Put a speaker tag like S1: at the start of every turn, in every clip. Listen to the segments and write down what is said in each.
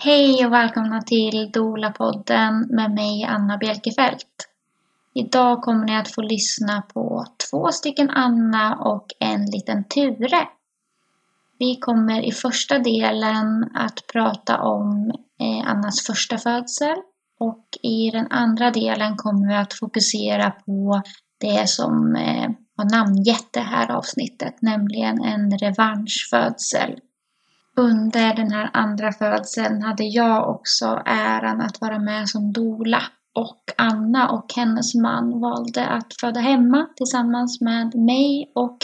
S1: Hej och välkomna till Dola-podden med mig Anna Bjelkefelt. Idag kommer ni att få lyssna på två stycken Anna och en liten Ture. Vi kommer i första delen att prata om eh, Annas första födsel och i den andra delen kommer vi att fokusera på det som eh, har namngett det här avsnittet, nämligen en revanschfödsel. Under den här andra födseln hade jag också äran att vara med som dola och Anna och hennes man valde att föda hemma tillsammans med mig och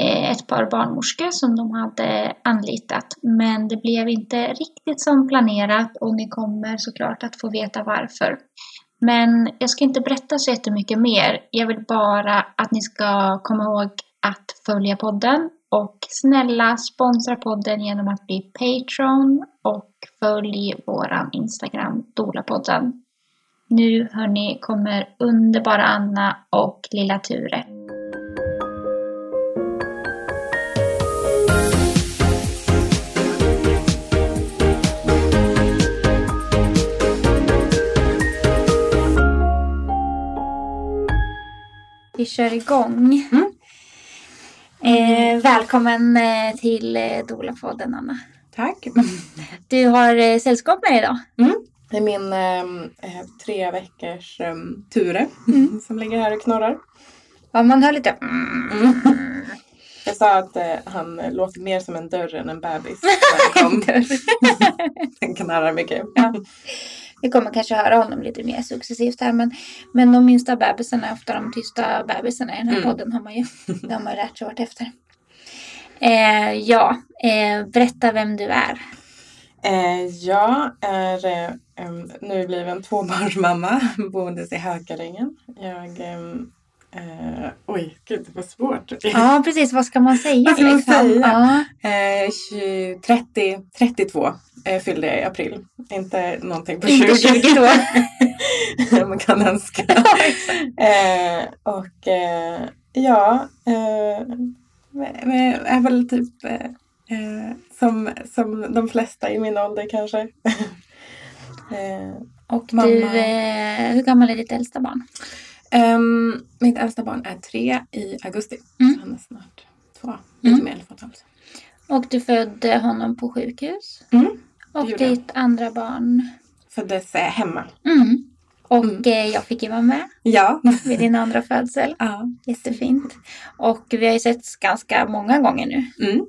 S1: eh, ett par barnmorskor som de hade anlitat. Men det blev inte riktigt som planerat och ni kommer såklart att få veta varför. Men jag ska inte berätta så jättemycket mer. Jag vill bara att ni ska komma ihåg att följa podden och snälla sponsra podden genom att bli Patreon och följ våran Instagram Dolapodden. Nu hörni kommer underbara Anna och lilla Ture. Vi kör igång.
S2: Mm.
S1: Eh, välkommen eh, till eh, Dolapodden Anna.
S2: Tack.
S1: Du har eh, sällskap med dig idag.
S2: Mm. Det är min eh, tre veckors eh, Ture som ligger här och knorrar.
S1: Ja, man hör lite... Mm.
S2: Jag sa att eh, han låter mer som en dörr än en bebis. han. Den knarrar mycket.
S1: Ja. Vi kommer kanske höra honom lite mer successivt här. Men, men de minsta bebisarna är ofta de tysta bebisarna i den här
S2: Mm.
S1: podden. Har man ju, det har man lärt sig vart efter. Eh, ja, eh, berätta vem du är.
S2: Eh, jag är eh, em, nu bliven tvåbarnsmamma boendes i Hökarängen. Jag ehm, Eh, oj, gud var svårt.
S1: Ja, precis. Vad ska man säga?
S2: Vad ska man
S1: liksom?
S2: säga?
S1: Ja.
S2: Eh, 20, 30, 32 eh, fyllde jag i april. Inte någonting på 20.
S1: Inte 22.
S2: man kan önska. eh, och eh, ja, eh, men är väl typ eh, eh, som, som de flesta i min ålder kanske. eh,
S1: Och
S2: Mamma.
S1: du, eh, hur gammal är ditt äldsta barn?
S2: Ehm, mitt äldsta barn är tre i augusti.
S1: Mm.
S2: Så han är snart två, lite
S1: Mm.
S2: mer än två och ett halvt.
S1: Och du födde honom på sjukhus.
S2: Mm.
S1: Och
S2: gjorde jag.
S1: ditt andra barn.
S2: Föddes eh, hemma.
S1: Mm. Och
S2: Mm.
S1: eh, jag fick ju vara med
S2: Ja.
S1: vid din andra födsel.
S2: ja.
S1: Jättefint. Och vi har ju setts ganska många gånger nu.
S2: Mm.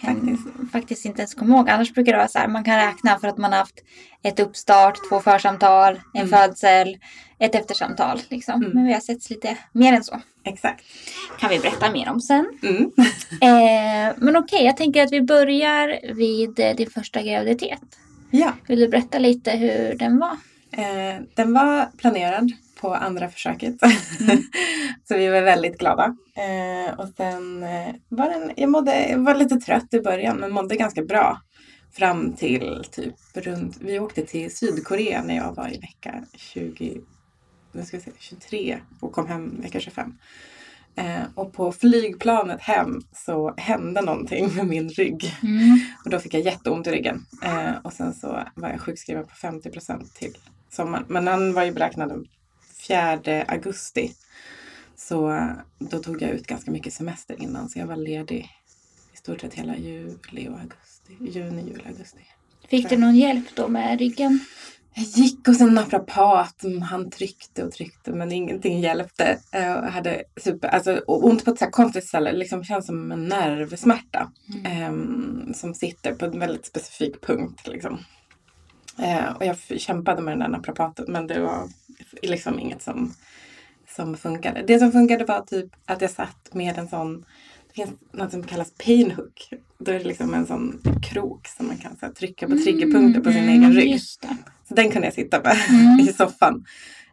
S2: Faktiskt.
S1: faktiskt inte ens komma ihåg. Annars brukar det vara så här. Man kan räkna för att man har haft ett uppstart, två församtal, en
S2: Mm.
S1: födsel, ett eftersamtal. Liksom.
S2: Mm.
S1: Men vi har setts lite mer än så.
S2: Exakt.
S1: Kan vi berätta mer om sen.
S2: Mm.
S1: Eh, men okej, jag tänker att vi börjar vid eh, din första graviditet.
S2: Ja.
S1: Vill du berätta lite hur den var?
S2: Eh, den var planerad på andra försöket.
S1: Mm.
S2: så vi var väldigt glada. Eh, och sen eh, var den, jag, mådde, jag var lite trött i början men mådde ganska bra. Fram till typ runt, vi åkte till Sydkorea när jag var i vecka 20, nu ska vi se, 23 och kom hem vecka 25. Eh, och på flygplanet hem så hände någonting med min rygg.
S1: Mm.
S2: Och då fick jag jätteont i ryggen. Eh, och sen så var jag sjukskriven på 50 till sommaren. Men den var ju beräknad 4 augusti. Så eh, då tog jag ut ganska mycket semester innan. Så jag var ledig i stort sett hela juli och augusti. Juni, juli, augusti.
S1: Fick du någon hjälp då med ryggen?
S2: Jag gick hos en naprapat. mm, Han tryckte och tryckte men ingenting hjälpte. Jag hade super, alltså, ont på ett så här konstigt ställe. Liksom känns som en nervsmärta. ehm, som sitter på en väldigt specifik punkt. Liksom. Eh, och jag kämpade med den där naprapaten men det var liksom inget som, som funkade. Det som funkade var typ att jag satt med en sån det finns något som kallas painhook. Då är det liksom en sån krok som man kan så här, trycka på triggerpunkter på sin egen rygg. Så den kunde jag sitta med
S1: Mm.
S2: i soffan.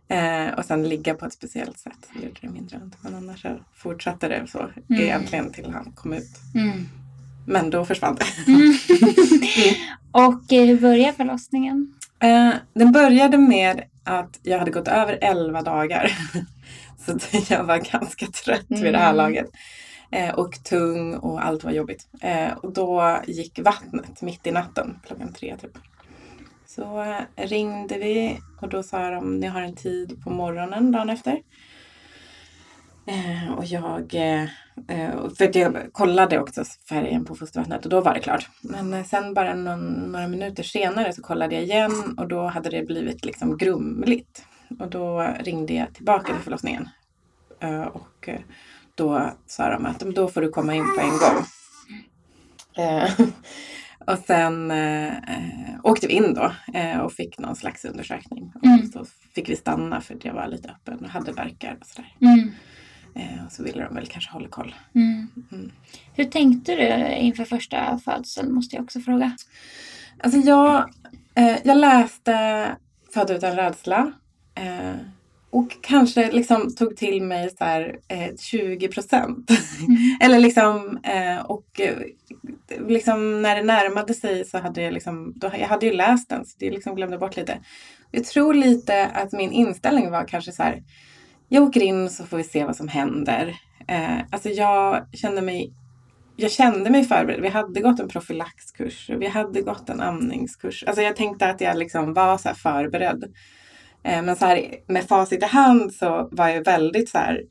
S2: Eh, och sen ligga på ett speciellt sätt. Det gjorde det mindre ont. Men annars så fortsatte det så
S1: Mm.
S2: egentligen till han kom ut.
S1: Mm.
S2: Men då försvann det.
S1: Mm. Och eh, hur började förlossningen?
S2: Eh, den började med att jag hade gått över 11 dagar. Så jag var ganska trött vid det här
S1: Mm.
S2: laget. Eh, och tung och allt var jobbigt. Eh, och då gick vattnet mitt i natten, klockan tre typ. Så eh, ringde vi och då sa de ni har en tid på morgonen dagen efter. Eh, och jag, eh, eh, för att jag kollade också färgen på fostervattnet och då var det klart. Men eh, sen bara någon, några minuter senare så kollade jag igen och då hade det blivit liksom grumligt. Och då ringde jag tillbaka till förlossningen. Eh, och eh, då sa de att då får du komma in på en gång. Och sen åkte vi in då och fick någon slags undersökning.
S1: Mm.
S2: Och så fick vi stanna för jag var lite öppen och hade verkar och sådär.
S1: Mm.
S2: Eh, och så ville de väl kanske hålla koll.
S1: Mm.
S2: Mm.
S1: Hur tänkte du inför första födseln måste jag också fråga.
S2: Alltså jag, eh, jag läste Född utan rädsla. Eh, och kanske liksom tog till mig så här, eh, 20 procent.
S1: Mm.
S2: Eller liksom, eh, och eh, liksom när det närmade sig så hade jag liksom, då, jag hade ju läst den så det liksom glömde bort lite. Jag tror lite att min inställning var kanske så här, jag åker in så får vi se vad som händer. Eh, alltså jag kände mig jag kände mig förberedd. Vi hade gått en profylaxkurs. Vi hade gått en amningskurs. Alltså jag tänkte att jag liksom var så förberedd. Eh, men så här, med facit i hand så var jag väldigt så här,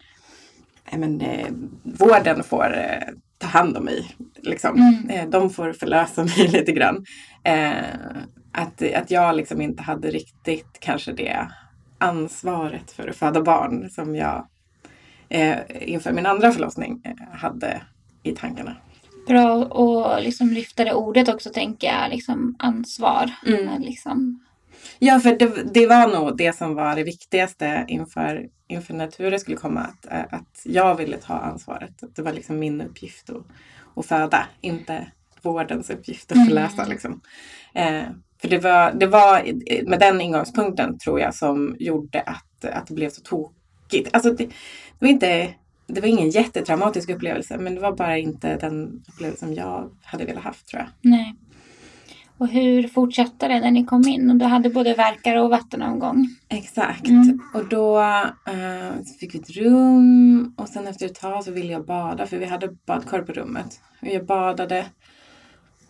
S2: men, eh, vården får eh, ta hand om mig. Liksom.
S1: Mm.
S2: Eh, de får förlösa mig lite grann. Att, att jag liksom inte hade riktigt kanske det ansvaret för att föda barn som jag eh, inför min andra förlossning eh, hade i tankarna.
S1: Bra att liksom lyfta det ordet också tänker jag, liksom ansvar.
S2: Mm.
S1: Liksom.
S2: Ja, för det, det var nog det som var det viktigaste inför, inför när Ture skulle komma. Att, eh, att jag ville ta ansvaret. Att det var liksom min uppgift att, att föda, inte vårdens uppgift att
S1: Mm.
S2: förlösa. Liksom. Eh, för det var, det var med den ingångspunkten tror jag som gjorde att, att det blev så tokigt. Alltså det, det, var inte, det var ingen jättetraumatisk upplevelse men det var bara inte den upplevelsen jag hade velat haft tror jag.
S1: Nej. Och hur fortsatte det när ni kom in? Och du hade både verkar och vattenavgång.
S2: Exakt.
S1: Mm.
S2: Och då eh, fick vi ett rum och sen efter ett tag så ville jag bada för vi hade badkar på rummet. Och jag badade.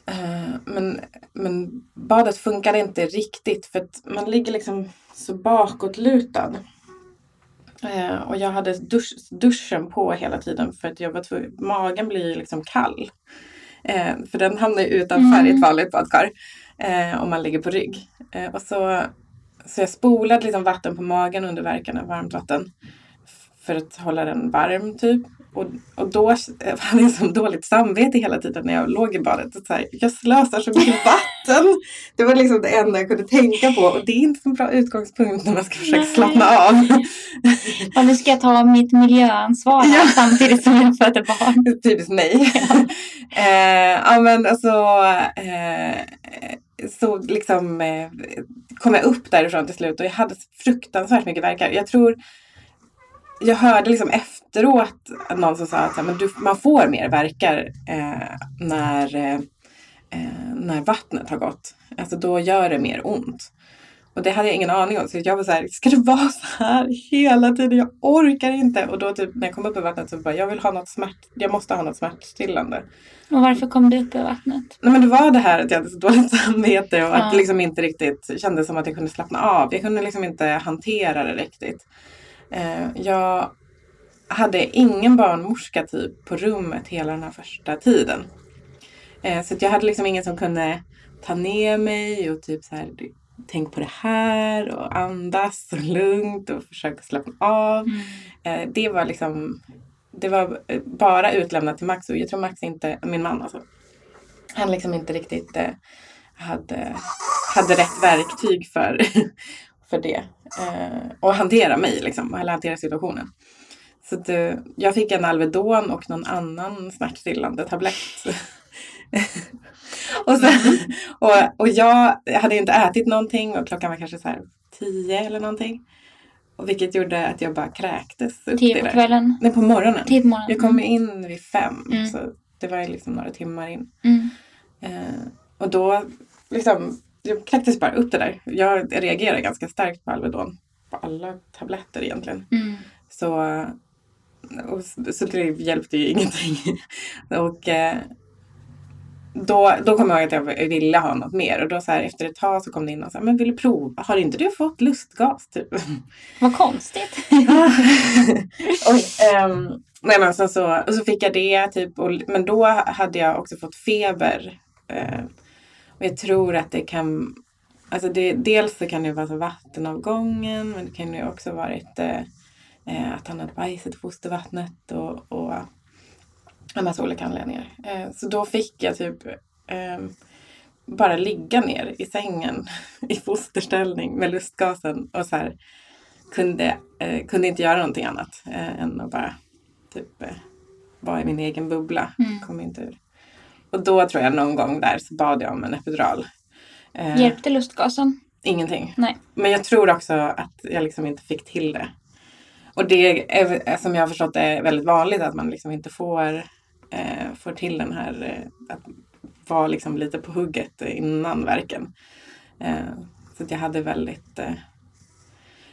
S2: Eh, men, men badet funkade inte riktigt för att man ligger liksom så bakåtlutad. Eh, och jag hade dusch, duschen på hela tiden för att jag var tvungen, magen blir liksom kall. Eh, för den hamnar ju utanför i
S1: Mm.
S2: ett vanligt badkar om man ligger på rygg. Och så, så jag spolade liksom vatten på magen under värkarna, varmt vatten. För att hålla den varm typ. Och, och då eh, hade jag så dåligt samvete hela tiden när jag låg i badet. Och så här, jag slösar så mycket vatten. Det var liksom det enda jag kunde tänka på. Och det är inte en bra utgångspunkt när man ska försöka
S1: Nej.
S2: slappna av.
S1: Och nu ska jag ta mitt miljöansvar
S2: Ja.
S1: samtidigt som jag föder barn.
S2: Typiskt mig. eh, ja men alltså. Eh, så liksom eh, kom jag upp därifrån till slut och jag hade fruktansvärt mycket värkar. Jag tror jag hörde liksom efteråt någon som sa att men du, man får mer värkar eh, när, eh, eh, när vattnet har gått. Alltså då gör det mer ont. Och det hade jag ingen aning om. Så jag var så här, ska det vara så här hela tiden? Jag orkar inte. Och då typ när jag kom upp i vattnet så bara, jag vill ha något smärt, jag måste ha något smärtstillande.
S1: Och varför kom du upp i vattnet?
S2: Nej men det var det här att jag hade så dåligt samvete och att
S1: Ja.
S2: det liksom inte riktigt kändes som att jag kunde slappna av. Jag kunde liksom inte hantera det riktigt. Eh, jag hade ingen barnmorska typ på rummet hela den här första tiden. Eh, så jag hade liksom ingen som kunde ta ner mig och typ så här tänk på det här och andas och lugnt och försöka slappna av. Eh, det var liksom det var bara utlämnat till Max och jag tror Max inte, min man alltså, han liksom inte riktigt hade, hade rätt verktyg för, för det. Eh, och hantera mig liksom, eller hantera situationen. Så att, eh, jag fick en Alvedon och någon annan smärtstillande tablett. och, sen, och, och jag hade inte ätit någonting och klockan var kanske så här tio eller någonting. Och vilket gjorde att jag bara kräktes upp
S1: Tio på kvällen?
S2: Nej, på morgonen.
S1: Tio på morgonen?
S2: Jag kom in vid fem.
S1: Mm.
S2: Så det var liksom några timmar in.
S1: Mm.
S2: Eh, och då liksom, jag kräktes bara upp det där. Jag reagerar ganska starkt på Alvedon. På alla tabletter egentligen.
S1: Mm.
S2: Så, och, så det hjälpte ju ingenting. och eh, då, då kom jag ihåg att jag ville ha något mer och då så här, efter ett tag så kom det in och sa men vill du prova? Har inte du fått lustgas? Typ.
S1: Vad konstigt.
S2: Oj, um, nej men så, så, och så fick jag det typ och, men då hade jag också fått feber. Uh, och jag tror att det kan Alltså det, dels så kan det vara så vattenavgången men det kan ju också varit uh, att han hade bajsat i fostervattnet och, och en massa olika anledningar. Eh, så då fick jag typ eh, bara ligga ner i sängen i fosterställning med lustgasen och så här, kunde, eh, kunde inte göra någonting annat eh, än att bara typ eh, vara i min egen bubbla. Mm. Kom inte ur. Och då tror jag någon gång där så bad jag om en epidural.
S1: Eh, Hjälpte lustgasen?
S2: Ingenting.
S1: Nej.
S2: Men jag tror också att jag liksom inte fick till det. Och det är som jag har förstått är väldigt vanligt att man liksom inte får eh, får till den här eh, att vara liksom lite på hugget innan verken. Eh, så jag hade väldigt, eh,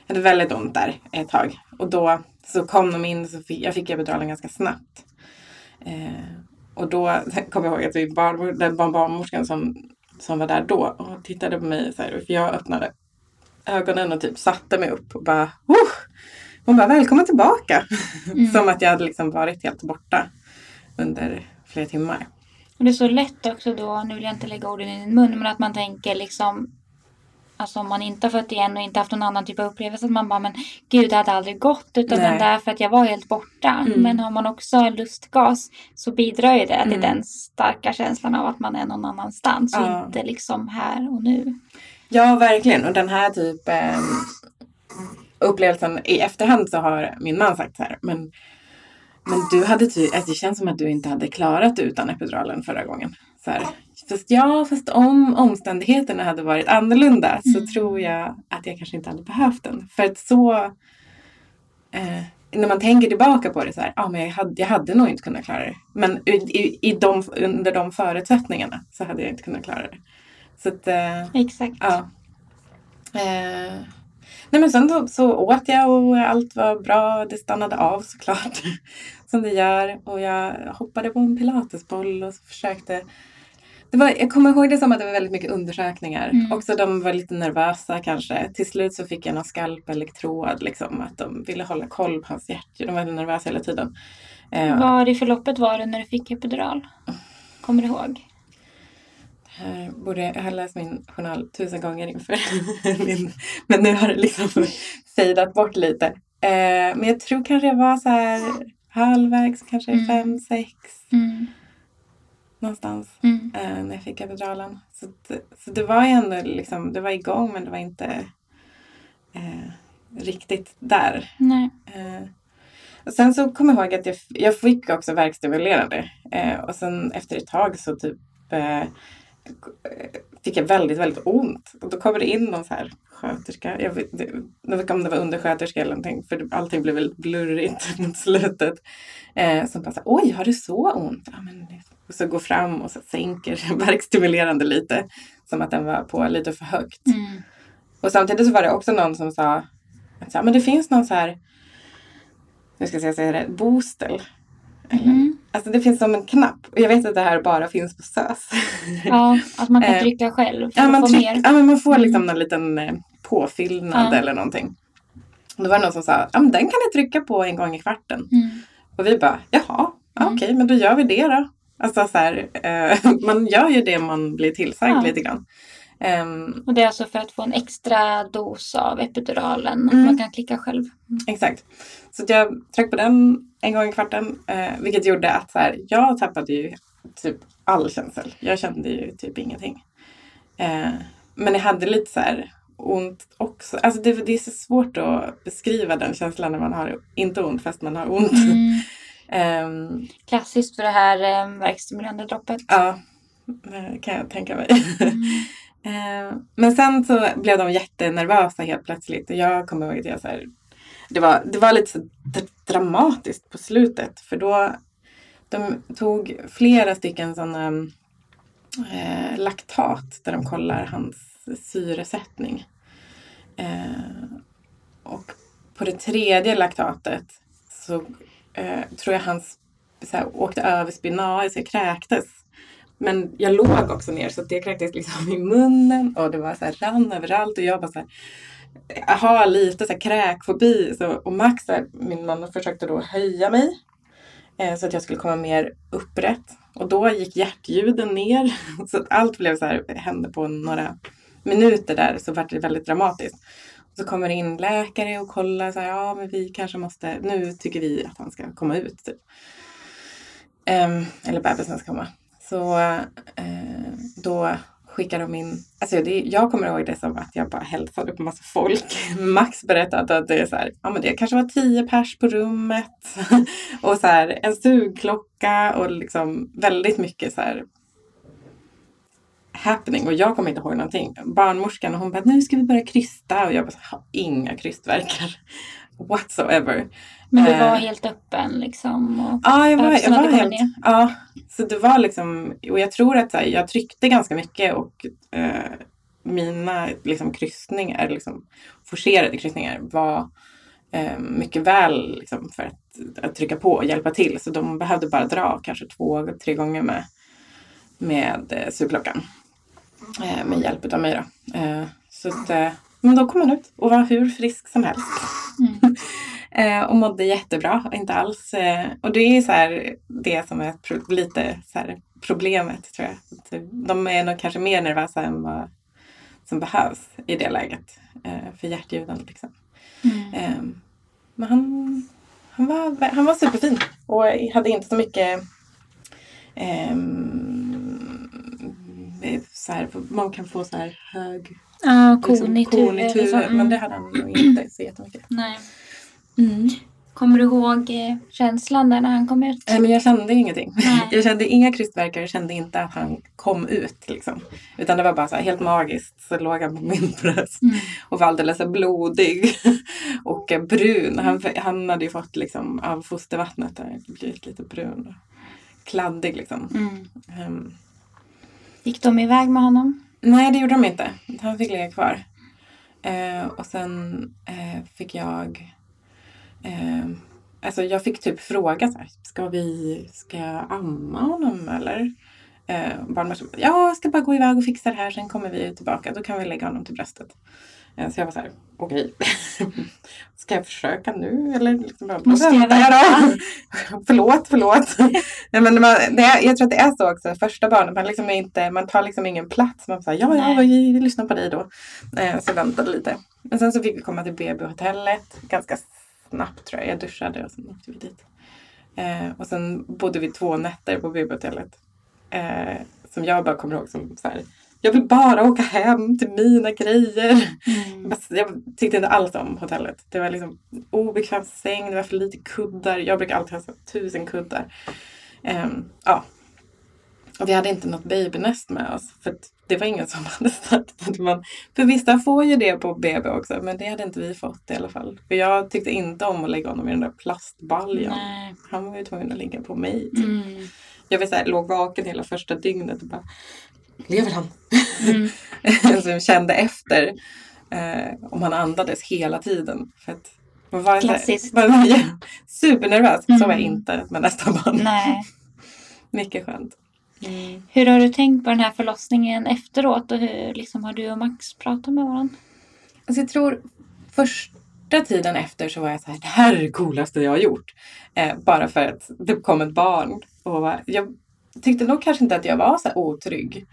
S2: hade väldigt ont där ett tag. Och då så kom de in, så fick, jag fick epiduralen ganska snabbt. Och då kommer jag ihåg att vi barn, den barnmorskan som, som var där då och tittade på mig så här, för jag öppnade ögonen och typ satte mig upp och bara oh! Hon bara välkommen tillbaka. Mm. Som att jag hade liksom varit helt borta under flera timmar.
S1: Och det är så lätt också då, nu vill jag inte lägga orden i din mun, men att man tänker liksom Alltså om man inte har fått igen och inte haft någon annan typ av upplevelse. Att man bara, men gud det hade aldrig gått utan den där för att jag var helt borta. Mm. Men har man också lustgas så bidrar ju det mm. till den starka känslan av att man är någon annanstans ja. och inte liksom här och nu.
S2: Ja, verkligen. Och den här typ eh, upplevelsen i efterhand så har min man sagt så här, men men du hade ty alltså det känns som att du inte hade klarat utan epiduralen förra gången. Så här. Fast ja, fast om omständigheterna hade varit annorlunda mm. så tror jag att jag kanske inte hade behövt den. För att så eh, när man tänker tillbaka på det så här, ja men jag hade, jag hade nog inte kunnat klara det. Men i, i, i de, under de förutsättningarna så hade jag inte kunnat klara det. Så att, eh,
S1: Exakt.
S2: Ja. Eh, Nej men sen så, så åt jag och allt var bra. Det stannade av såklart. som det gör. Och jag hoppade på en pilatesboll och försökte det var, jag kommer ihåg det som att det var väldigt mycket undersökningar. Mm. Också de var lite nervösa kanske. Till slut så fick jag någon skalpelektrod. Liksom, att de ville hålla koll på hans hjärta. De var nervösa hela tiden.
S1: Eh, Var i förloppet var du när du fick epidural? Kommer du ihåg?
S2: Här borde jag, jag har läst min journal tusen gånger inför min, men nu har det liksom fejdat bort lite. Eh, men jag tror kanske jag var så här halvvägs, kanske mm. fem, sex. Mm. Någonstans mm. Eh, när jag fick epiduralen. Så, så det var ju ändå liksom, det var igång men det var inte eh, riktigt där.
S1: Nej.
S2: Eh, och sen så kommer jag ihåg att jag, jag fick också verkstimulerande. Eh, och sen efter ett tag så typ eh, fick jag väldigt, väldigt ont. Och då kommer det in någon så här sköterska. Jag vet, inte om det var undersköterska eller någonting för allting blev väldigt blurrigt mot slutet. Eh, som bara så oj har du så ont? Ja, men, och så går fram och så sänker verkstimulerande lite. Som att den var på lite för högt. Mm. Och samtidigt så var det också någon som sa att så här, men det finns någon så här, nu ska jag säga det, boostel Mm. Alltså det finns som en knapp. Och jag vet att det här bara finns på SÖS.
S1: Ja, att man kan eh, trycka själv för
S2: ja, man
S1: att få mer.
S2: Ja, men man får liksom mm. en liten eh, påfyllnad ja. eller någonting. Då var det någon som sa, ja men den kan du trycka på en gång i kvarten. Mm. Och vi bara, jaha, ja, mm. okej men då gör vi det då. Alltså så här, eh, man gör ju det man blir tillsagd ja. lite grann.
S1: Um, och det är alltså för att få en extra dos av epiduralen. Mm. Man kan klicka själv.
S2: Mm. Exakt. Så jag tryckte på den en gång i kvarten. Eh, vilket gjorde att så här, jag tappade ju typ all känsel. Jag kände ju typ ingenting. Eh, men jag hade lite så här ont också. Alltså det, det, är så svårt att beskriva den känslan när man har inte ont fast man har ont.
S1: Mm. um, Klassiskt för det här um, verkstimulerande droppet.
S2: Ja, det kan jag tänka mig. Mm. Eh, men sen så blev de jättenervösa helt plötsligt och jag kommer ihåg att jag så här, det var, det var lite så dramatiskt på slutet för då de tog flera stycken sådana eh, laktat där de kollar hans syresättning. Eh, och på det tredje laktatet så eh, tror jag han så här, åkte över spinal, så kräktes men jag låg också ner så det kräktes liksom i munnen och det var så här, rann överallt och jag bara så här, jag har lite så här kräkfobi. Så, och Max, här, min man, försökte då höja mig eh, så att jag skulle komma mer upprätt. Och då gick hjärtljuden ner. Så att allt blev så här, hände på några minuter där så var det väldigt dramatiskt. Och så kommer det in läkare och kollar så här, ja men vi kanske måste, nu tycker vi att han ska komma ut. Typ. Eh, eller bebisen ska komma. Så eh, då skickar de in, alltså det, jag kommer ihåg det som att jag bara hälsade på massa folk. Max berättade att det är så här, ja men det kanske var tio pers på rummet och så här en sugklocka och liksom väldigt mycket så här happening och jag kommer inte ihåg någonting. Barnmorskan hon bara, nu ska vi börja krysta och jag bara, inga krystverkar whatsoever.
S1: Men du var uh, helt öppen liksom?
S2: Och ja, jag var, jag var helt, ner. ja. Så det var liksom, och jag tror att här, jag tryckte ganska mycket och uh, mina liksom, kryssningar, liksom, forcerade kryssningar var uh, mycket väl liksom, för att, att, trycka på och hjälpa till. Så de behövde bara dra kanske två, tre gånger med, med uh, sugklockan. Uh, med hjälp av mig då. så att, men då kom han ut och var hur frisk som helst. Mm. Eh, och mådde jättebra. Inte alls. Eh, och det är så här, det som är lite så här, problemet tror jag. De är nog kanske mer nervösa än vad som behövs i det läget. Eh, för hjärtljuden liksom. Mm. men han, han, var, han var superfin och hade inte så mycket um, så här, man kan få så här hög
S1: Ja, konitur.
S2: Liksom, konitur mm. Men det hade han nog inte så jättemycket.
S1: Nej. Mm. Kommer du ihåg eh, känslan där när han kom ut?
S2: Nej, men jag kände ingenting. Nej. Jag kände inga krystverkar. Jag kände inte att han kom ut. Liksom. Utan det var bara så här, helt magiskt. Så låg han på min bröst mm. och var alldeles blodig och brun. Han, han hade ju fått liksom, av fostervattnet där, blivit lite brun. Och kladdig liksom. Mm. Um.
S1: Gick de iväg med honom?
S2: Nej, det gjorde de inte. Han fick ligga kvar. Uh, och sen uh, fick jag Eh, alltså jag fick typ fråga så här, ska vi, ska jag amma honom eller? Eh, barnmorskan ja, jag ska bara gå iväg och fixa det här, sen kommer vi tillbaka. Då kan vi lägga honom till bröstet. Eh, så jag var så här, okej. Okay. ska jag försöka nu eller? Liksom bara,
S1: Måste jag vänta?
S2: förlåt, förlåt. Nej, men man, det jag tror att det är så också, första barnet, man, liksom inte, man tar liksom ingen plats. Man säger ja, ja, vi lyssnar på dig då. Eh, så väntade lite. Men sen så fick vi komma till BB-hotellet ganska snabbt tror jag. Jag duschade och sen åkte vi dit. Eh, och sen bodde vi två nätter på BB-hotellet. Eh, som jag bara kommer ihåg som så här, jag vill bara åka hem till mina grejer. Mm. Jag tyckte inte alls om hotellet. Det var liksom obekväm säng, det var för lite kuddar. Jag brukar alltid ha så tusen kuddar. Eh, ja. Och vi hade inte något babynest med oss. För det var ingen som hade sagt att man... För vissa får ju det på BB också, men det hade inte vi fått i alla fall. För jag tyckte inte om att lägga honom i den där plastbaljan. Nej. Han var ju tvungen att ligga på mig. Typ. Mm. Jag var så här, låg vaken hela första dygnet och bara Lever han? Mm. så jag kände efter eh, om han andades hela tiden. För att
S1: man var Klassiskt.
S2: Var, var, supernervös. Mm. Så var jag inte med nästa barn.
S1: Nej.
S2: Mycket skönt.
S1: Mm. Hur har du tänkt på den här förlossningen efteråt och hur liksom, har du och Max pratat med varandra?
S2: Alltså jag tror första tiden efter så var jag så här, det här är det coolaste jag har gjort. Eh, bara för att det kom ett barn. Och jag tyckte nog kanske inte att jag var så här otrygg.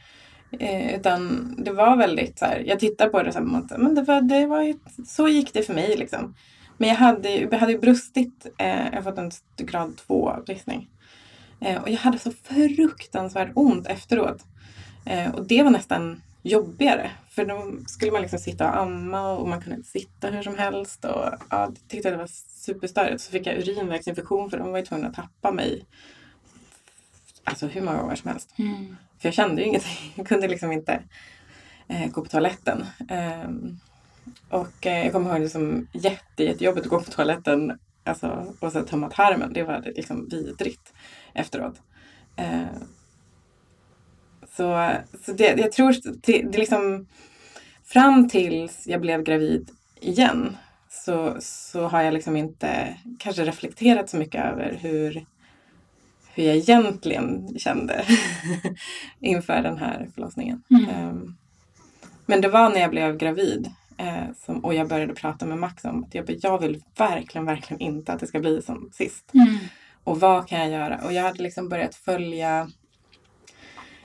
S2: Eh, utan det var väldigt så här, jag tittar på det som att men det var, det var ett, så gick det för mig liksom. Men jag hade, jag hade brustit, eh, jag har fått en grad 2 bristning. Eh, och jag hade så fruktansvärt ont efteråt. Eh, och det var nästan jobbigare. För då skulle man liksom sitta och amma och man kunde inte sitta hur som helst. Och ja, jag tyckte att det var superstörigt. Så fick jag urinvägsinfektion för de var ju tvungna att tappa mig. Alltså hur många gånger som helst. Mm. För jag kände ju ingenting. Jag kunde liksom inte eh, gå på toaletten. Um, och eh, jag kommer ihåg det som jätte, jättejobbigt att gå på toaletten alltså, och så tömma tarmen. Det var liksom vidrigt efteråt. Eh, så så det, jag tror det, det liksom fram tills jag blev gravid igen så, så har jag liksom inte kanske reflekterat så mycket över hur, hur jag egentligen kände inför den här förlossningen.
S1: Mm.
S2: Ehm, men det var när jag blev gravid eh, som, och jag började prata med Max om att jag, jag vill verkligen, verkligen inte att det ska bli som sist.
S1: Mm.
S2: Och vad kan jag göra? Och jag hade liksom börjat följa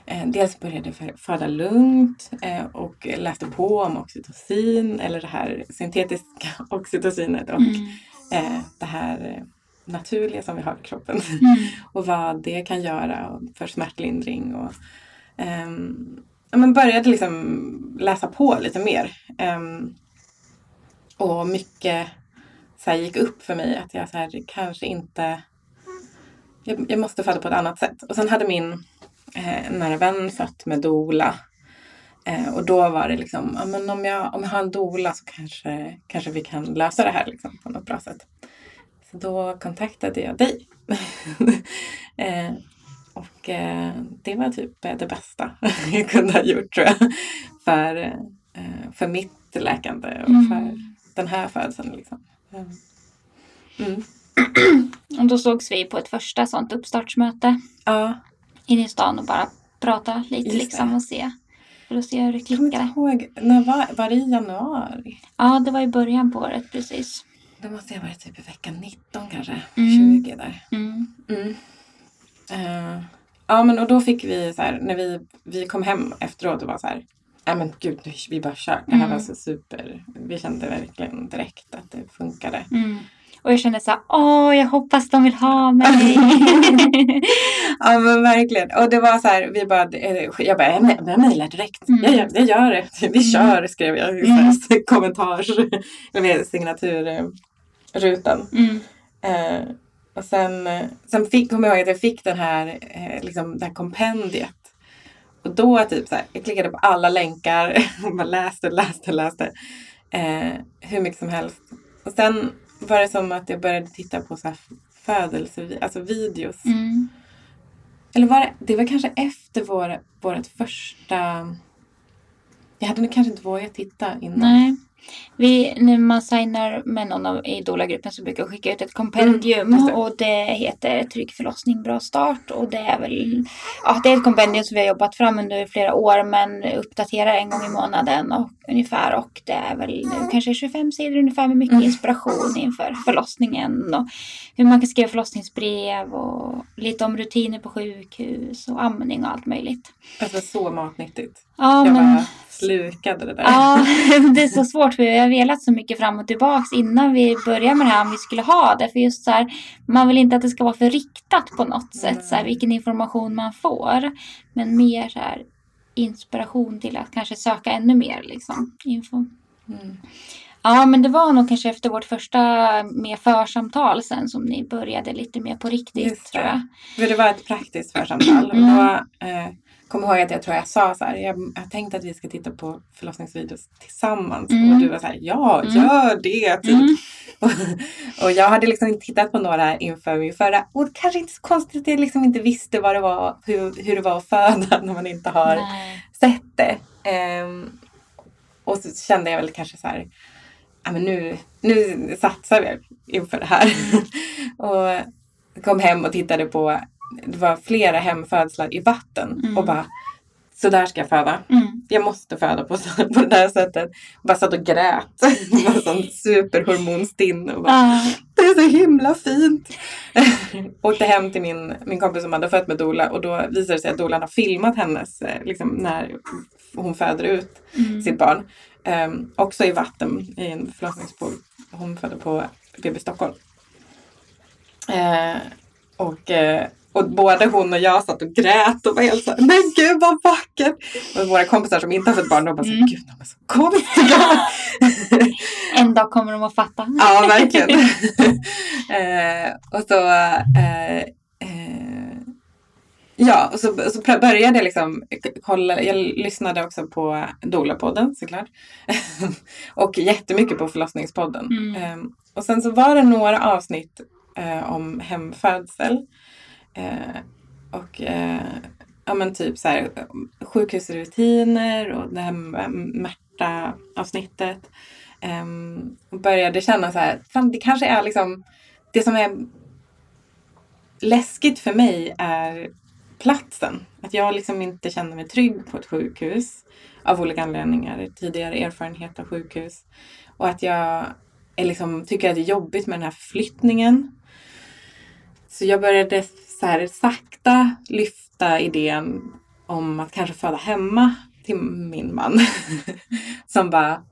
S2: eh, Dels började jag föda lugnt eh, och läste på om oxytocin eller det här syntetiska oxytocinet och
S1: Mm.
S2: eh, det här naturliga som vi har i kroppen.
S1: Mm.
S2: och vad det kan göra för smärtlindring. Och, ehm, ja, men började liksom läsa på lite mer. Um, och mycket så här, gick upp för mig att jag så här, kanske inte... Jag, jag måste föda på ett annat sätt. Och sen hade min eh, nära vän fött med doula. Eh, och då var det liksom, ja, men om, jag, om jag har en doula så kanske, kanske vi kan lösa det här liksom, på något bra sätt. Så då kontaktade jag dig. eh, och eh, det var typ eh, det bästa jag kunde ha gjort tror jag. För, eh, för mitt läkande och
S1: Mm.
S2: för den här födseln. Liksom. Mm.
S1: Och då sågs vi på ett första sånt uppstartsmöte
S2: Ja,
S1: inne i stan och bara prata lite
S2: Just det.
S1: liksom och se. För att se hur det
S2: jag kommer inte
S1: klickade.
S2: ihåg. När var, var det i januari?
S1: Ja, det var i början på året precis.
S2: Det måste ha varit typ i vecka 19 kanske.
S1: Mm.
S2: 20 där.
S1: Mm.
S2: Eh, ja men och då fick vi så här, när vi, vi kom hem efteråt och var så här, nej men gud nu- vi bara kör. Det här
S1: Mm.
S2: var så super. Vi kände verkligen direkt att det funkade.
S1: Mm. Och jag kände så här, åh, jag hoppas de vill ha mig.
S2: Ja men verkligen. Och det var så här, vi bara, eh, jag bara, jag, jag mejlar direkt.
S1: Mm.
S2: Jag, gör, jag gör det. Vi
S1: Mm.
S2: kör skrev jag
S1: Mm.
S2: kommentars, signaturrutan.
S1: Mm.
S2: Eh, och sen, sen fick, kommer jag ihåg att jag fick den här, eh, liksom, det här kompendiet. Och då typ så här, jag klickade på alla länkar och bara läste, läste, läste. Eh, hur mycket som helst. Och sen var det som att jag började titta på så här födelse, alltså videos.
S1: Mm.
S2: Eller var det, det var kanske efter vår, vårt första... Jag hade kanske inte vågat titta innan.
S1: Nej. Vi, när man signar med någon av i Dola-gruppen så brukar jag skicka ut ett kompendium
S2: Mm, det.
S1: och det heter Trygg förlossning, bra start och det är väl ja, det är ett kompendium som vi har jobbat fram under flera år men uppdaterar en gång i månaden och, ungefär och det är väl nu kanske 25 sidor ungefär med mycket
S2: Mm.
S1: inspiration inför förlossningen och hur man kan skriva förlossningsbrev och lite om rutiner på sjukhus och amning och allt möjligt.
S2: Alltså så matnyttigt.
S1: Ja,
S2: jag
S1: men...
S2: bara slukade det där.
S1: Ja, det är så svårt för jag har velat så mycket fram och tillbaks innan vi började med det här om vi skulle ha det. För just så här, man vill inte att det ska vara för riktat på något sätt, så här, vilken information man får. Men mer så här, inspiration till att kanske söka ännu mer liksom, info.
S2: Mm.
S1: Ja, men det var nog kanske efter vårt första mer församtal sen som ni började lite mer på riktigt
S2: Just det.
S1: tror jag.
S2: För det var ett praktiskt församtal.
S1: Mm.
S2: Och då eh, kom jag ihåg att jag tror jag sa så här. Jag, jag tänkte att vi ska titta på förlossningsvideos tillsammans.
S1: Mm.
S2: Och du var så här. Ja,
S1: Mm.
S2: gör det. Typ.
S1: Mm.
S2: Och, och jag hade liksom inte tittat på några inför min förra. Och det kanske inte så konstigt att jag liksom inte visste vad det var, hur, hur det var att föda när man inte har
S1: Nej.
S2: sett det. Ehm, och så kände jag väl kanske så här, ja men nu, nu satsar vi inför det här. och kom hem och tittade på, det var flera hemfödslar i vatten
S1: Mm.
S2: och bara, så där ska jag föda.
S1: Mm.
S2: Jag måste föda på, så- på det här sättet. Bara satt och grät. var sån superhormonstinn och bara,
S1: Ja.
S2: det är så himla fint. Åkte hem till min, min kompis som hade fött med Dola och då visade det sig att Dolan har filmat hennes, eh, liksom, när hon föder ut
S1: Mm.
S2: sitt barn. Um, också i vatten i en förlossningspool. Hon födde på BB Stockholm. Eh, och, eh, och både hon och jag satt och grät och var helt såhär, men gud vad vackert! Och våra kompisar som inte har fått barn, de bara
S1: Mm.
S2: gud de är så konstiga!
S1: En dag kommer de att fatta.
S2: Ja, verkligen. eh, och så eh, eh, Ja, och så, så började jag liksom kolla. Jag lyssnade också på Dola-podden såklart. och jättemycket på förlossningspodden.
S1: Mm.
S2: Eh, och sen så var det några avsnitt eh, om hemfödsel. Eh, och eh, ja men typ så här sjukhusrutiner och det här Märta-avsnittet. Eh, och började känna så här, fan det kanske är liksom det som är läskigt för mig är platsen. Att jag liksom inte känner mig trygg på ett sjukhus av olika anledningar. Tidigare erfarenhet av sjukhus. Och att jag är liksom, tycker att det är jobbigt med den här förflyttningen. Så jag började så här sakta lyfta idén om att kanske föda hemma till min man. Som bara,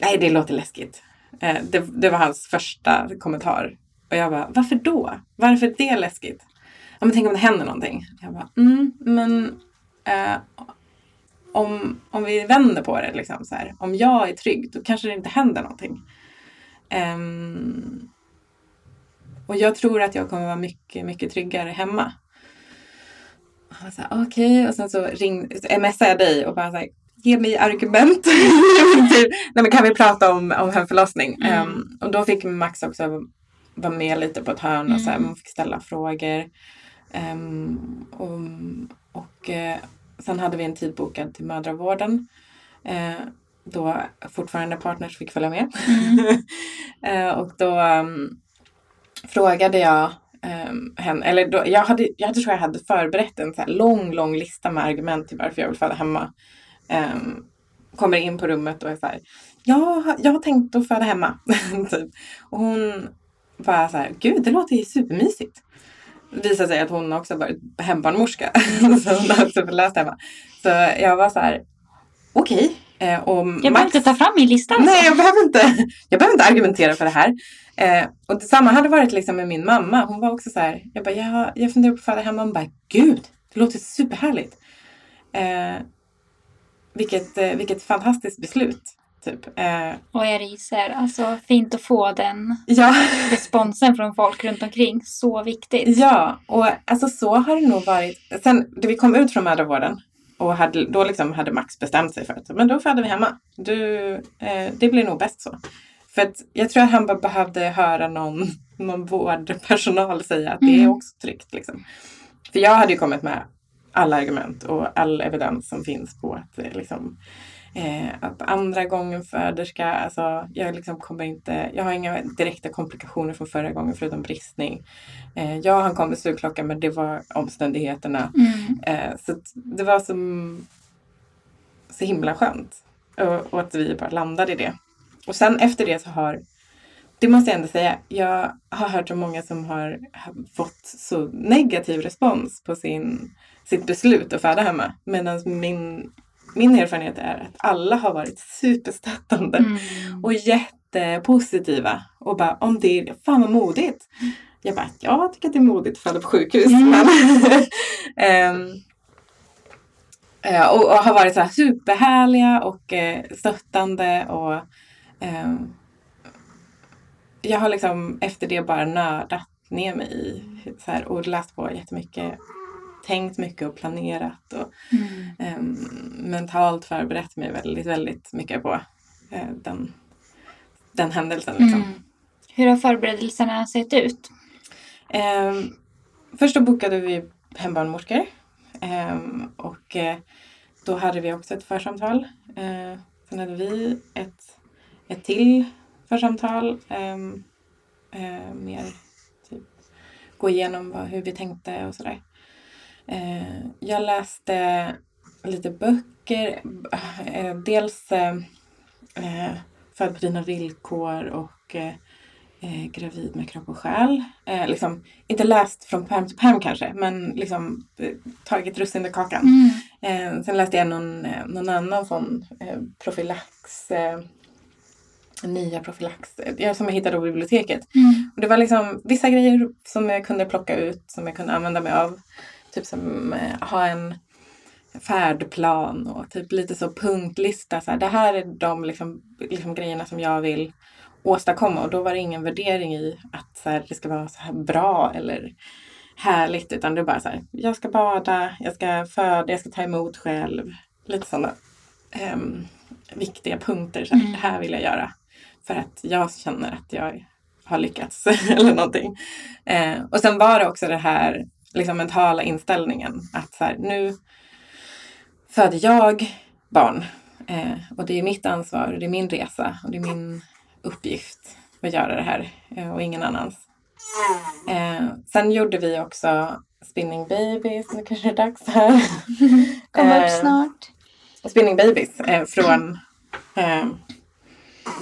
S2: nej det låter läskigt. Eh, det, det, var hans första kommentar. Och jag bara, varför då? Varför är det läskigt? Ja, men tänk om det händer någonting. Jag bara, mm, men eh, om, om vi vänder på det, liksom, så här, om jag är trygg, då kanske det inte händer någonting. Um, och jag tror att jag kommer vara mycket, mycket tryggare hemma. Okej, okay. och sen så ring, smsade jag dig och bara så här, ge mig argument. Nej, men kan vi prata om, om hemförlossning? Mm. Um, och då fick Max också vara med lite på ett hörn och så här, mm. man fick ställa frågor. Um, och, och uh, sen hade vi en tid bokad till mödravården. Uh, då fortfarande partners fick följa med. Mm. uh, och då um, frågade jag um, henne, eller då, jag, hade, jag hade, tror jag hade förberett en så lång, lång lista med argument till varför jag vill föda hemma. Um, kommer in på rummet och är så här, ja, jag har tänkt att föda hemma. typ. Och hon bara så här, gud det låter ju supermysigt. Det sig att hon också varit hembarnmorska. så hon har också läst hemma. Så jag var så här, okej. Okay.
S1: Eh, jag Max... behöver inte ta fram min lista.
S2: Alltså. Nej, jag behöver, inte, jag behöver inte argumentera för det här. Eh, och detsamma hade varit liksom med min mamma. Hon var också så här, jag bara, jag, jag funderar på att föda hemma. Hon bara, gud, det låter superhärligt. Eh, vilket, eh, vilket fantastiskt beslut. Typ.
S1: Eh, och jag ryser. Alltså fint att få den ja. responsen från folk runt omkring. Så viktigt.
S2: Ja, och alltså så har det nog varit. Sen vi kom ut från mödravården och hade, då liksom hade Max bestämt sig för att men då föder vi hemma. Du, eh, det blir nog bäst så. För att jag tror att han bara behövde höra någon, någon vårdpersonal säga att mm. det är mm. också tryggt. Liksom. För jag hade ju kommit med alla argument och all evidens som finns på att eh, liksom, eh, att andra gången föderska, alltså jag liksom kommer inte, jag har inga direkta komplikationer från förra gången förutom bristning. Eh, ja, han kom med sugklocka men det var omständigheterna. Mm. Eh, så det var som så himla skönt. Och, och, att vi bara landade i det. Och sen efter det så har det måste jag ändå säga. Jag har hört om många som har fått så negativ respons på sin, sitt beslut att föda hemma. Medan min, min erfarenhet är att alla har varit superstöttande mm. och jättepositiva. Och bara, om det är, fan vad modigt. Jag bara, jag tycker att det är modigt att föda på sjukhus. Mm. Um, och, och, har varit så här superhärliga och uh, stöttande och um, jag har liksom efter det bara nördat ner mig i så här, och läst på jättemycket. Tänkt mycket och planerat och mm. um, mentalt förberett mig väldigt, väldigt mycket på uh, den, den händelsen. Liksom. Mm.
S1: Hur har förberedelserna sett ut?
S2: Um, först då bokade vi hembarnmorskor um, och uh, då hade vi också ett församtal. Uh, sen hade vi ett, ett till församtal. Mer typ gå igenom vad, hur vi tänkte och sådär. Uh, jag läste lite böcker. Uh, dels uh, Född på dina villkor och eh, gravid med kropp och själ. Eh, liksom, inte läst från pärm till pärm kanske, men liksom, eh, tagit russin i kakan. Mm. Eh, sen läste jag någon, eh, någon annan sån eh, profylax, nya profylax, som jag hittade på biblioteket. Mm. Och det var liksom vissa grejer som jag kunde plocka ut, som jag kunde använda mig av. Typ som ha en färdplan och typ lite så punktlista. Så här, det här är de liksom, liksom grejerna som jag vill åstadkomma och då var det ingen värdering i att så här, det ska vara så här bra eller härligt utan det är bara så här, jag ska bada, jag ska föda, jag ska ta emot själv. Lite sådana um, viktiga punkter. Så här, mm. Det här vill jag göra för att jag känner att jag har lyckats eller någonting. Eh, och sen var det också det här liksom mentala inställningen att så här, nu föder jag barn eh, och det är mitt ansvar och det är min resa och det är min uppgift att göra det här eh, och ingen annans. Eh, sen gjorde vi också Spinning Babies, nu kanske det är dags här.
S1: Kommer upp
S2: Eh,
S1: snart.
S2: Spinning Babies eh, från, eh,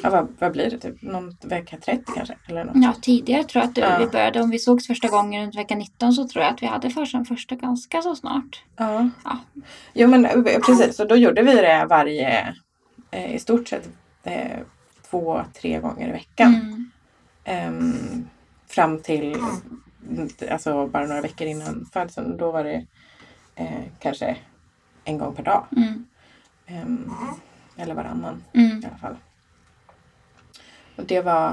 S2: ja, vad, vad blir det, typ någon vecka 30 kanske? Eller något.
S1: Ja, tidigare tror jag att du,
S2: Ja.
S1: vi började. Om vi sågs första gången runt vecka 19 så tror jag att vi hade först den första ganska så snart.
S2: Ja.
S1: Ja.
S2: Jo men eh, precis, och då gjorde vi det varje, eh, i stort sett eh, två, tre gånger i veckan.
S1: Mm.
S2: Ehm, fram till alltså bara några veckor innan födseln. Då var det eh, kanske en gång per dag.
S1: Mm.
S2: Ehm, eller varannan
S1: Mm.
S2: i alla fall. Och det var,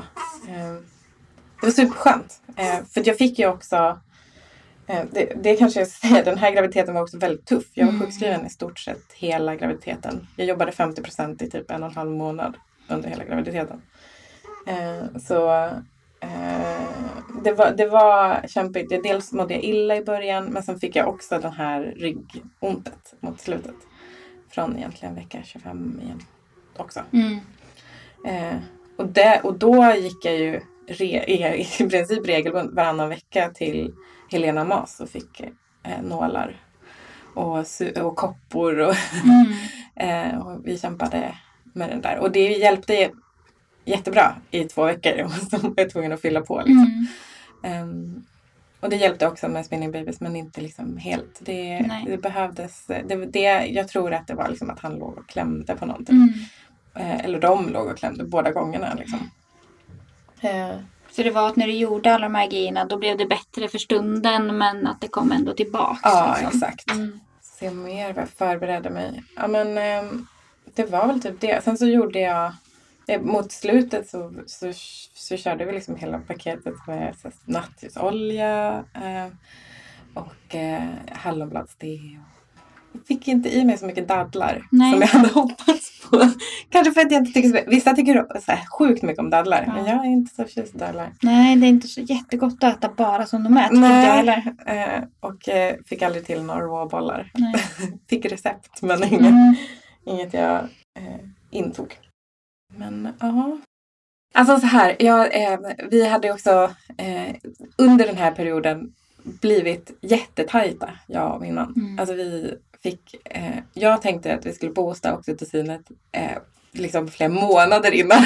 S2: eh, det var superskönt. Eh, för jag fick ju också, eh, det, det kanske jag ska säga, den här graviditeten var också väldigt tuff. Jag var
S1: Mm.
S2: sjukskriven i stort sett hela graviditeten. Jag jobbade 50 procent i typ en och en halv månad under hela graviditeten. Eh, så eh, det, var, det var kämpigt. Dels mådde jag illa i början men sen fick jag också den här ryggontet mot slutet. Från egentligen vecka 25 igen också.
S1: Mm.
S2: Och, det, och då gick jag ju re, i, i princip regelbundet varannan vecka till Helena Mas och fick eh, nålar och, och koppor. Och,
S1: Mm.
S2: eh, och vi kämpade med den där. Och det hjälpte jättebra i två veckor. Och så var jag tvungen att fylla på. Liksom.
S1: Mm.
S2: Ehm, och det hjälpte också med Spinning Babies men inte liksom helt. Det, det behövdes. Det, det, jag tror att det var liksom att han låg och klämde på någonting.
S1: Mm.
S2: Eh, eller de låg och klämde båda gångerna. Liksom. Eh,
S1: Så det var att när du gjorde alla de här grejerna då blev det bättre för stunden men att det kom ändå tillbaks.
S2: ja,
S1: liksom.
S2: exakt.
S1: Mm.
S2: Se mer vad jag förberedde mig. Ja, men ehm, det var väl typ det. Sen så gjorde jag eh, mot slutet så, så, så körde vi liksom hela paketet med så nattljusolja eh, och eh, hallonbladste. Jag fick inte i mig så mycket dadlar
S1: Nej.
S2: som jag hade hoppats på. Kanske för att jag inte tycker så Vissa tycker så här, sjukt mycket om dadlar.
S1: Ja.
S2: Men jag är inte så förtjust i dadlar.
S1: Nej, det är inte så jättegott att äta bara som de är. jag heller.
S2: eh, och eh, fick aldrig till några råbollar.
S1: Nej.
S2: fick recept men inget,
S1: Mm.
S2: inget jag eh, intog. Men ja. Alltså så här, jag, eh, vi hade också eh, under den här perioden blivit jättetajta, jag och min man.
S1: Mm.
S2: Alltså vi fick, eh, jag tänkte att vi skulle boosta oxytocinet eh, liksom flera månader innan.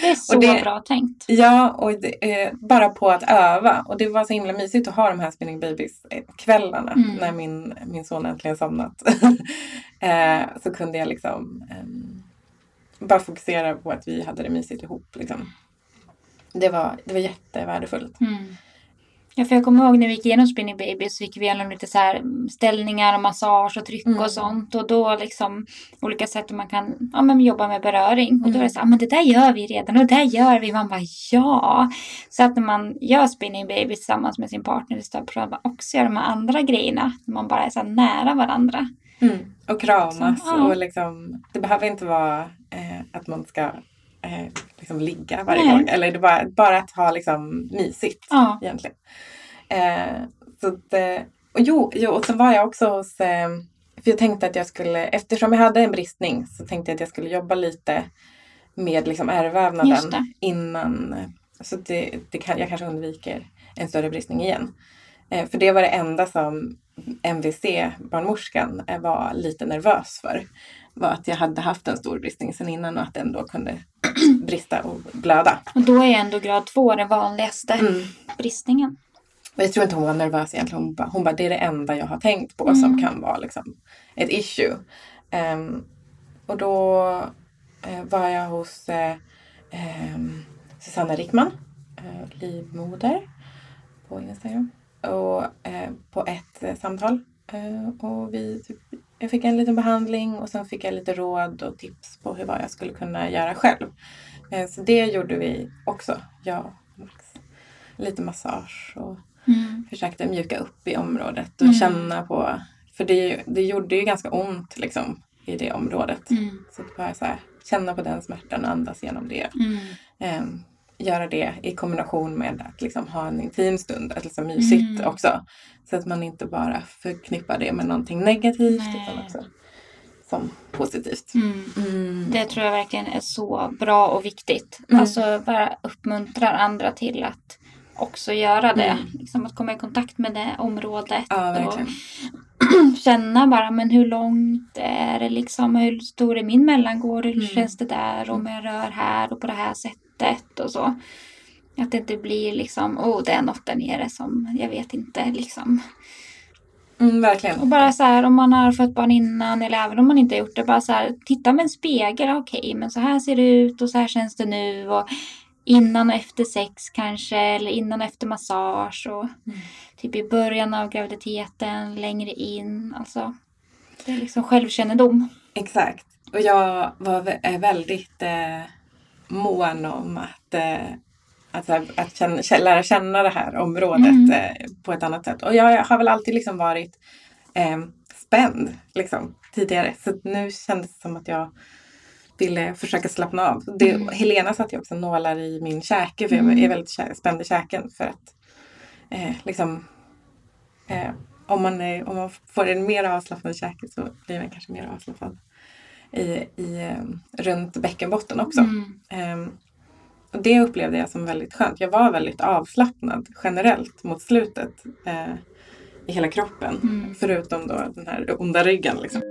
S1: Det är så
S2: det-
S1: bra tänkt.
S2: Ja, och det, eh, bara på att öva. Och det var så himla mysigt att ha de här Spinning Babies-kvällarna
S1: Mm.
S2: när min, min son äntligen somnat. eh, så kunde jag liksom ehm, bara fokusera på att vi hade det mysigt ihop. Liksom. Det, var, det var jättevärdefullt.
S1: Mm. Ja, för jag kommer ihåg när vi gick igenom Spinning Baby så fick vi igenom lite så här ställningar och massage och tryck
S2: Mm.
S1: och sånt. Och då liksom olika sätt man kan ja, men jobba med beröring. Och då är det
S2: Mm.
S1: så här, "Ah, men det där gör vi redan och det där gör vi. Man bara ja. Så att när man gör Spinning Baby tillsammans med sin partner så prövar man också göra de här andra grejerna. När man bara är så här nära varandra.
S2: Och kramas.
S1: Så, ja.
S2: Och liksom, det behöver inte vara eh, att man ska eh, liksom ligga varje
S1: Nej.
S2: gång. Eller det bara, bara att ha liksom mysigt.
S1: Ja.
S2: egentligen. Eh, så att, eh, och jo, jo, och så var jag också hos, eh, för jag tänkte att jag skulle, eftersom jag hade en bristning så tänkte jag att jag skulle jobba lite med liksom ärrvävnaden innan, eh, så det, det kan, jag kanske undviker en större bristning igen. Eh, för det var det enda som MVC-barnmorskan var lite nervös för. Var att jag hade haft en stor bristning sen innan och att den då kunde brista och blöda.
S1: Och då är ändå grad två den vanligaste
S2: Mm.
S1: bristningen.
S2: Och jag tror inte hon var nervös egentligen. Hon bara, hon bara det är det enda jag har tänkt på
S1: Mm.
S2: som kan vara liksom ett issue. Ehm, och då eh, var jag hos eh, ehm, Susanna Rickman, eh, livmoder på Instagram. Och på ett samtal. Och vi typ, jag fick en liten behandling och sen fick jag lite råd och tips på hur vad jag skulle kunna göra själv. Eh, så det gjorde vi också, jag och Max. Lite massage och
S1: Mm.
S2: försökte mjuka upp i området och
S1: Mm.
S2: känna på, för det, det gjorde ju ganska ont liksom i det området.
S1: Mm.
S2: Så att bara så här, känna på den smärtan och andas genom det.
S1: Mm.
S2: Göra det i kombination med att liksom ha en intim stund, att liksom mysigt
S1: Mm.
S2: också. Så att man inte bara förknippar det med någonting negativt
S1: Nej.
S2: utan också som positivt.
S1: Mm.
S2: Mm.
S1: Det tror jag verkligen är så bra och viktigt.
S2: Mm.
S1: Alltså bara uppmuntrar andra till att också göra det.
S2: Mm.
S1: Liksom att komma i kontakt med det området.
S2: Ja,
S1: och känna bara, men hur långt är det liksom? Hur stor är min mellangård? Hur
S2: Mm.
S1: känns det där? Om jag rör här och på det här sättet och så. Att det inte blir liksom, oh det är något där nere som jag vet inte liksom.
S2: Mm, verkligen.
S1: Och bara så här om man har fått barn innan eller även om man inte har gjort det. Bara så här, titta med en spegel. Okej, men så här ser det ut och så här känns det nu. Och innan och efter sex kanske. Eller innan och efter massage. Och typ i början av graviditeten. Längre in. Alltså, det är liksom självkännedom.
S2: Exakt. Och jag var väldigt eh, mån om att, eh, att, att känna, kä- lära känna det här området
S1: Mm.
S2: eh, på ett annat sätt. Och jag har väl alltid liksom varit eh, spänd liksom, tidigare. Så nu kändes det som att jag ville försöka slappna av. Det,
S1: Mm.
S2: Helena satte ju också nålar i min käke för
S1: Mm.
S2: jag är väldigt kä- spänd i käken. För att eh, liksom eh, om, man är, om man får en mer avslappnad käke så blir man kanske mer avslappnad i, i, runt bäckenbotten också.
S1: Mm.
S2: Ehm, och det upplevde jag som väldigt skönt. Jag var väldigt avslappnad generellt mot slutet eh, i hela kroppen.
S1: Mm.
S2: Förutom då den här onda ryggen. Liksom.